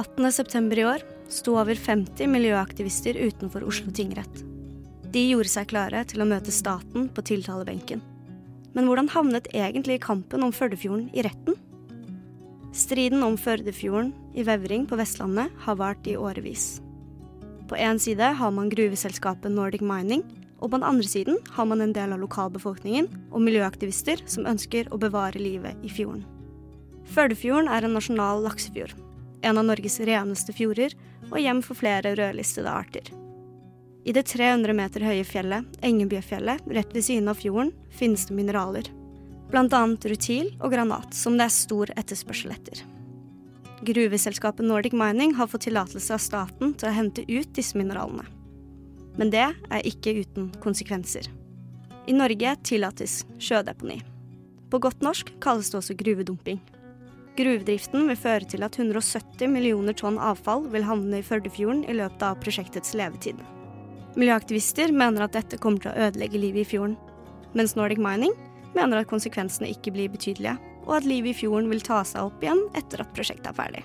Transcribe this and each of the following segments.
18.9. i år sto over 50 miljøaktivister utenfor Oslo tingrett. De gjorde seg klare til å møte staten på tiltalebenken. Men hvordan havnet egentlig kampen om Førdefjorden i retten? Striden om Førdefjorden i Vevring på Vestlandet har vart i årevis. På én side har man gruveselskapet Nordic Mining, og på den andre siden har man en del av lokalbefolkningen og miljøaktivister som ønsker å bevare livet i fjorden. Førdefjorden er en nasjonal laksefjord. En av Norges reneste fjorder og hjem for flere rødlistede arter. I det 300 meter høye fjellet, Engebjøfjellet, rett ved siden av fjorden, finnes det mineraler. Blant annet rutil og granat, som det er stor etterspørsel etter. Gruveselskapet Nordic Mining har fått tillatelse av staten til å hente ut disse mineralene. Men det er ikke uten konsekvenser. I Norge tillates sjødeponi. På godt norsk kalles det også gruvedumping. Gruvedriften vil føre til at 170 millioner tonn avfall vil havne i Førdefjorden i løpet av prosjektets levetid. Miljøaktivister mener at dette kommer til å ødelegge livet i fjorden, mens Nordic Mining mener at konsekvensene ikke blir betydelige, og at livet i fjorden vil ta seg opp igjen etter at prosjektet er ferdig.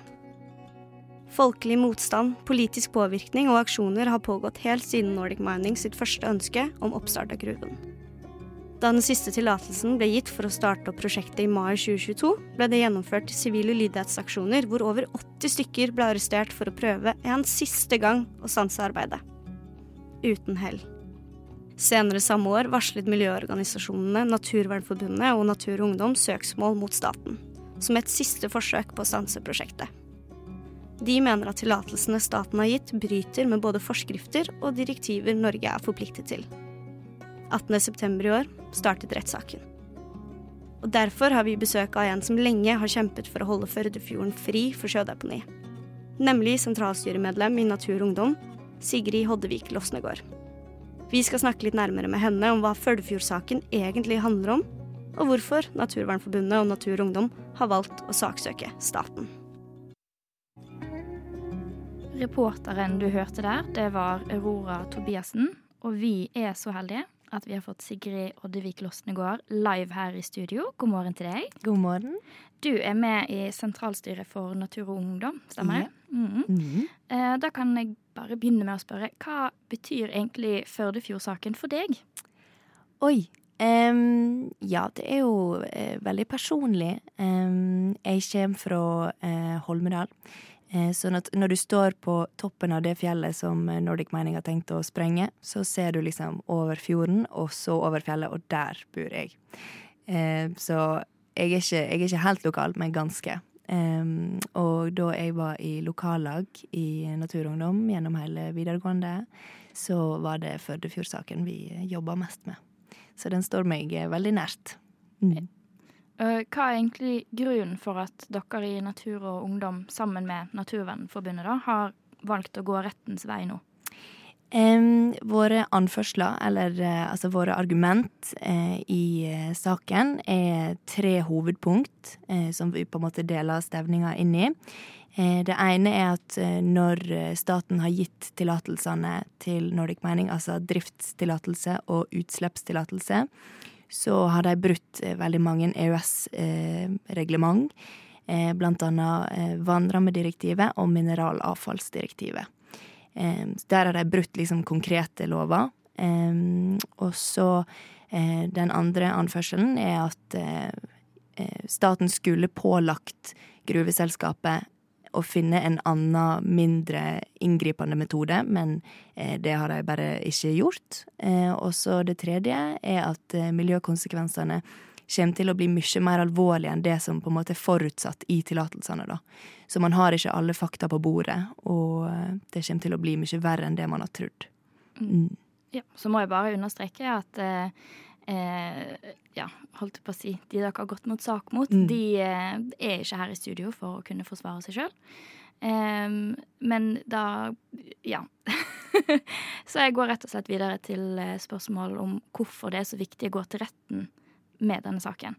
Folkelig motstand, politisk påvirkning og aksjoner har pågått helt siden Nordic Mining sitt første ønske om oppstart av gruven. Da den siste tillatelsen ble gitt for å starte opp prosjektet i mai 2022, ble det gjennomført sivile lydighetsaksjoner hvor over 80 stykker ble arrestert for å prøve en siste gang å stanse arbeidet. Uten hell. Senere samme år varslet miljøorganisasjonene Naturvernforbundet og Natur og Ungdom søksmål mot staten, som et siste forsøk på å stanse prosjektet. De mener at tillatelsene staten har gitt, bryter med både forskrifter og direktiver Norge er forpliktet til. 18.9. i år startet rettssaken. Og Derfor har vi besøk av en som lenge har kjempet for å holde Førdefjorden fri for sjødeponi. Nemlig sentralstyremedlem i Natur og Ungdom, Sigrid Hoddevik Losnegård. Vi skal snakke litt nærmere med henne om hva Førdefjord-saken egentlig handler om, og hvorfor Naturvernforbundet og Natur og Ungdom har valgt å saksøke staten. Reporteren du hørte der, det var Aurora Tobiassen, og vi er så heldige at vi har fått Sigrid Oddevik Losnegård live her i studio. God morgen til deg. God morgen. Du er med i sentralstyret for Natur og Ungdom, stemmer det? Mm. Mm. Da kan jeg bare begynne med å spørre, hva betyr egentlig Førdefjord-saken for deg? Oi. Um, ja, det er jo uh, veldig personlig. Um, jeg kommer fra uh, Holmedal. Eh, sånn at når du står på toppen av det fjellet som Nordic Mining har tenkt å sprenge, så ser du liksom over fjorden, og så over fjellet, og der bor jeg. Eh, så jeg er ikke, jeg er ikke helt lokal, men ganske. Og da jeg var i lokallag i Naturungdom gjennom hele videregående, så var det Førdefjordsaken vi jobba mest med. Så den står meg veldig nært. Mm. Eh, hva er egentlig grunnen for at dere i Natur og Ungdom sammen med Naturvernforbundet da, har valgt å gå rettens vei nå? Um, våre anførsler, eller uh, altså våre argument uh, i uh, saken, er tre hovedpunkt som vi på en måte deler stevninga inn i. Det ene er at når staten har gitt tillatelsene til Nordic Mining, altså driftstillatelse og utslippstillatelse, så har de brutt eh, veldig mange EØS-reglement. Eh, blant annet eh, vannrammedirektivet og mineralavfallsdirektivet. Der har de brutt liksom konkrete lover. Og så den andre anførselen er at staten skulle pålagt gruveselskapet å finne en annen, mindre inngripende metode, men eh, det har de bare ikke gjort. Eh, og så det tredje er at eh, miljøkonsekvensene kommer til å bli mye mer alvorlige enn det som på en måte er forutsatt i tillatelsene. da. Så man har ikke alle fakta på bordet, og det kommer til å bli mye verre enn det man har trodd. Mm. mm. Ja, så må jeg bare understreke at eh, ja, holdt på å si, de dere har gått mot sak mot, mm. de eh, er ikke her i studio for å kunne forsvare seg sjøl. Um, men da ja. så jeg går rett og slett videre til eh, spørsmål om hvorfor det er så viktig å gå til retten med denne saken.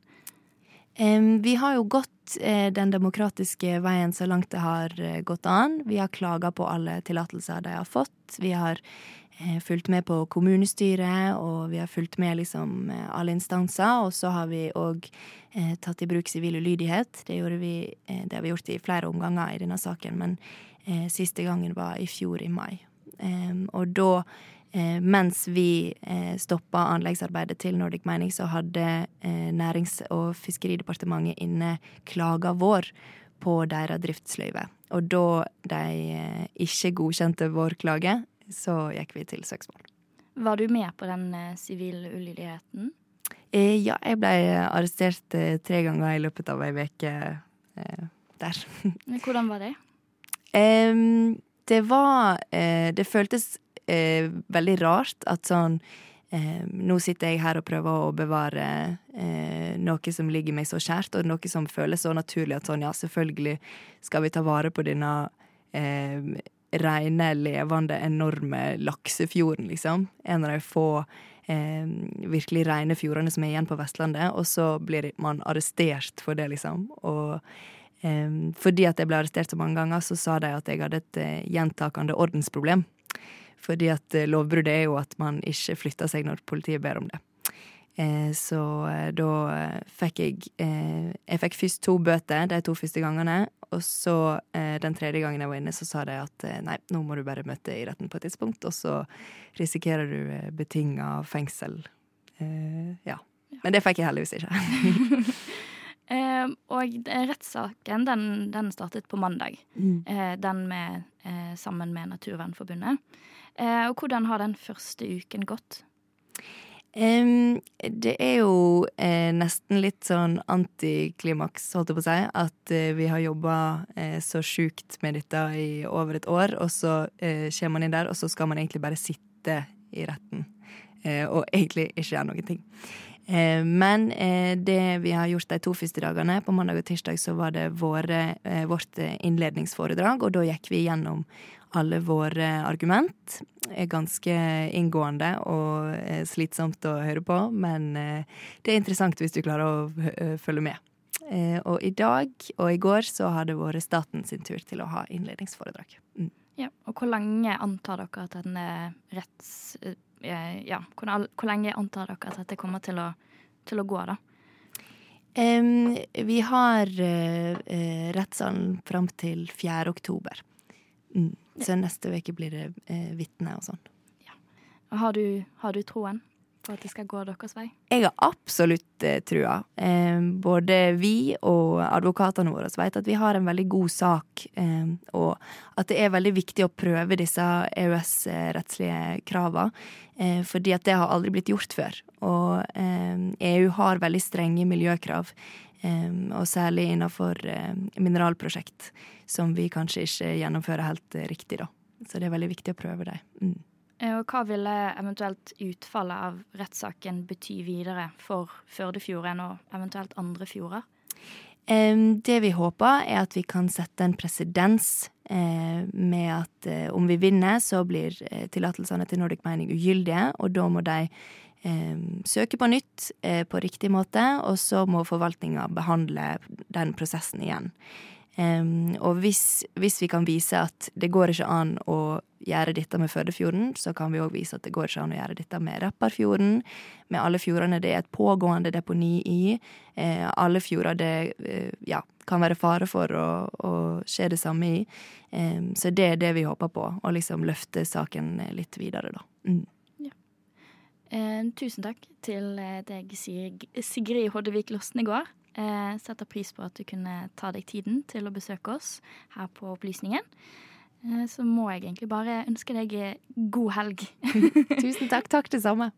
Um, vi har jo gått eh, den demokratiske veien så langt det har uh, gått an. Vi har klaga på alle tillatelser de har fått. Vi har eh, fulgt med på kommunestyret, og vi har fulgt med liksom alle instanser. Og så har vi òg eh, tatt i bruk sivil ulydighet. Det, vi, eh, det, har vi gjort i flere omganger i denne saken, men eh, siste gangen var i fjor, i mai. og da Eh, mens vi eh, stoppa anleggsarbeidet til Nordic Mining, så hadde eh, Nærings- og fiskeridepartementet inne klaga vår på deres driftsløyve. Og da de eh, ikke godkjente vår klage, så gikk vi til søksmål. Var du med på den sivile eh, ulydigheten? Eh, ja, jeg ble arrestert eh, tre ganger i løpet av ei uke der. Hvordan var det? det var Det føltes eh, veldig rart at sånn eh, Nå sitter jeg her og prøver å bevare eh, noe som ligger meg så kjært, og noe som føles så naturlig at sånn, ja, selvfølgelig skal vi ta vare på denne eh, rene, levende, enorme laksefjorden, liksom. En av de få eh, virkelig rene fjordene som er igjen på Vestlandet, og så blir man arrestert for det, liksom. Og eh, fordi at jeg ble arrestert så mange ganger, så sa de at jeg hadde et eh, gjentakende ordensproblem. Fordi at eh, lovbruddet er jo at man ikke flytter seg når politiet ber om det. Eh, så eh, da fikk jeg Jeg fikk først to bøter de to første gangene. Og så den tredje gangen jeg var inne, så sa de at nei, nå må du bare møte i retten på et tidspunkt, og så risikerer du betinga fengsel. Ja. Men det fikk jeg heldigvis ikke. Eh, og rettssaken den, den, startet på mandag. Mm. Eh, den med, eh, sammen med Naturvernforbundet. Eh, og hvordan har den første uken gått? Um, det er jo eh, nesten litt sånn antiklimaks, holdt jeg på å si, at eh, vi har jobba eh, så sjukt med dette i over et år, og så eh, kommer man inn der, og så skal man egentlig bare sitte i retten. Eh, og egentlig ikke gjøre noen ting. Eh, men det vi har gjort de to første dagene, på mandag og tirsdag, så var det våre, vårt innledningsforedrag, og da gikk vi gjennom alle våre argument. Er ganske inngående og slitsomt å høre på, men eh, det er interessant hvis du klarer å eh, følge med. Eh, og i dag og i går så har det vært staten sin tur til å ha innledningsforedrag. Mm. Ja, og hvor lenge antar dere at denne retts... Ja, hvor, hvor lenge antar dere at dette kommer til å, til å gå, da? Um, vi har uh, rettssalen fram til 4. oktober. Mm. Så neste uke blir det eh, vitne og sånn. Ja. Har, du, har du troen på at det skal gå deres vei? Jeg har absolutt eh, trua. Eh, både vi og advokatene våre vet at vi har en veldig god sak, eh, og at det er veldig viktig å prøve disse EØS-rettslige kravene. Eh, fordi at det har aldri blitt gjort før. Og EU eh, e har veldig strenge miljøkrav. Og særlig innenfor uh, mineralprosjekt, som vi kanskje ikke gjennomfører helt uh, riktig, da. Så det er veldig viktig å prøve det. Mm. Eh, og hva ville eventuelt utfallet av rettssaken bety videre for Førdefjorden og eventuelt andre fjorder? Det vi håper, er at vi kan sette en presedens uh, med at om vi vinner, så blir tillatelsene til Nordic Mining ugyldige, og da må de eh, søke på nytt eh, på riktig måte, og så må forvaltninga behandle den prosessen igjen. Og hvis, hvis, vi kan vise at det går ikke an å gjøre dette med Førdefjorden, så kan vi òg vise at det går ikke an å gjøre dette med Repparfjorden. Med alle fjordene det er et pågående deponi i. Uh, alle fjorder det uh, ja, kan være fare for å, å skje det samme i. Så det er det vi håper på, å liksom løfte saken litt videre, da. Mm. Eh, tusen takk til eh, deg, Sigrid Hoddevik Losnegård. Eh, setter pris på at du kunne ta deg tiden til å besøke oss her på Opplysningen. Eh, så må jeg egentlig bare ønske deg god helg. tusen takk. Takk det samme.